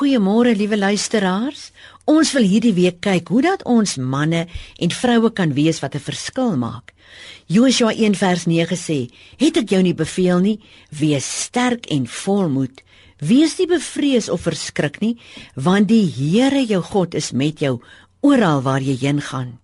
Goeiemôre liewe luisteraars. Ons wil hierdie week kyk hoe dat ons manne en vroue kan wees wat 'n verskil maak. Joshua 1 vers 9 sê: "Het ek jou nie beveel nie, wees sterk en volmoed. Wees nie bevrees of verskrik nie, want die Here jou God is met jou oral waar jy heen gaan."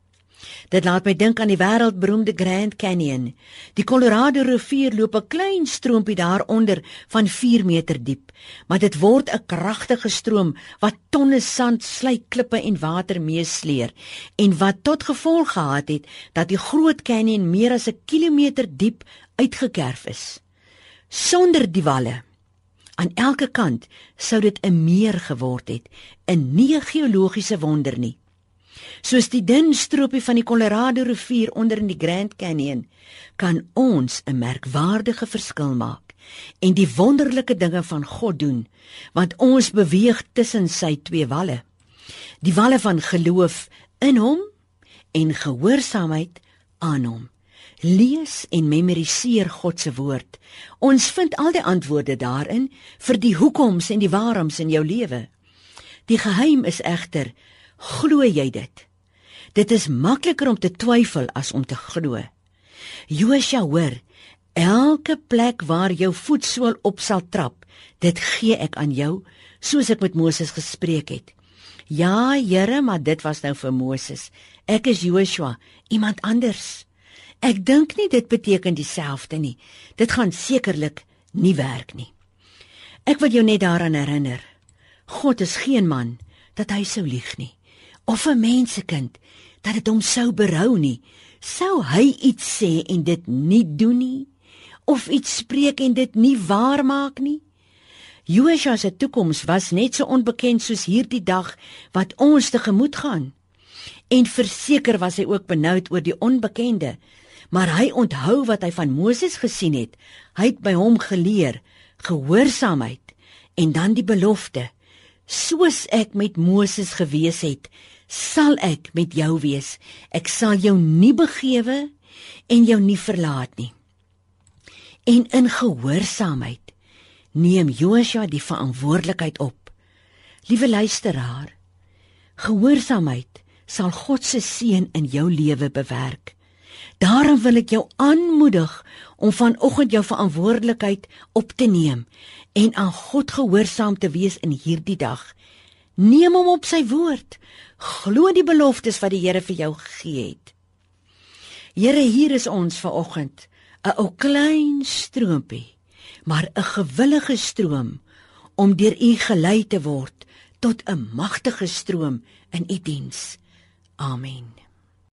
Dit laat my dink aan die wêreldberoemde Grand Canyon. Die Colorado rivier loop 'n klein stroompie daaronder van 4 meter diep, maar dit word 'n kragtige stroom wat tonne sand, slyk, klippe en water meesleer en wat tot gevolg gehad het dat die Groot Canyon meer as 'n kilometer diep uitgekerf is. Sonder die walle aan elke kant sou dit 'n meer geword het, 'n nie geologiese wonder nie. Soos die dun stroopie van die Colorado rivier onder in die Grand Canyon, kan ons 'n merkwaardige verskil maak en die wonderlike dinge van God doen, want ons beweeg tussen sy twee walle. Die walle van geloof in hom en gehoorsaamheid aan hom. Lees en memoriseer God se woord. Ons vind al die antwoorde daarin vir die hoekoms en die waaroms in jou lewe. Die geheim is egter Glo jy dit? Dit is makliker om te twyfel as om te glo. Josua hoor, elke plek waar jou voetsool op sal trap, dit gee ek aan jou, soos ek met Moses gespreek het. Ja, Here, maar dit was nou vir Moses. Ek is Joshua, iemand anders. Ek dink nie dit beteken dieselfde nie. Dit gaan sekerlik nie werk nie. Ek wil jou net daaraan herinner. God is geen man dat hy sou lieg nie of 'n mensekind dat dit hom sou berou nie, sou hy iets sê en dit nie doen nie of iets spreek en dit nie waar maak nie. Joshua se toekoms was net so onbekend soos hierdie dag wat ons tegemoet gaan. En verseker was hy ook benoud oor die onbekende, maar hy onthou wat hy van Moses gesien het. Hy het by hom geleer gehoorsaamheid en dan die belofte: Soos ek met Moses gewees het, sal ek met jou wees. Ek sal jou nie begewe en jou nie verlaat nie. En in gehoorsaamheid neem Joshua die verantwoordelikheid op. Liewe luisteraar, gehoorsaamheid sal God se seën in jou lewe bewerk. Daarom wil ek jou aanmoedig om vanoggend jou verantwoordelikheid op te neem en aan God gehoorsaam te wees in hierdie dag. Neem hom op sy woord. Glo die beloftes wat die Here vir jou gegee het. Here, hier is ons vanoggend, 'n ou klein stroompie, maar 'n gewillige stroom om deur U gelei te word tot 'n magtige stroom in U die diens. Amen.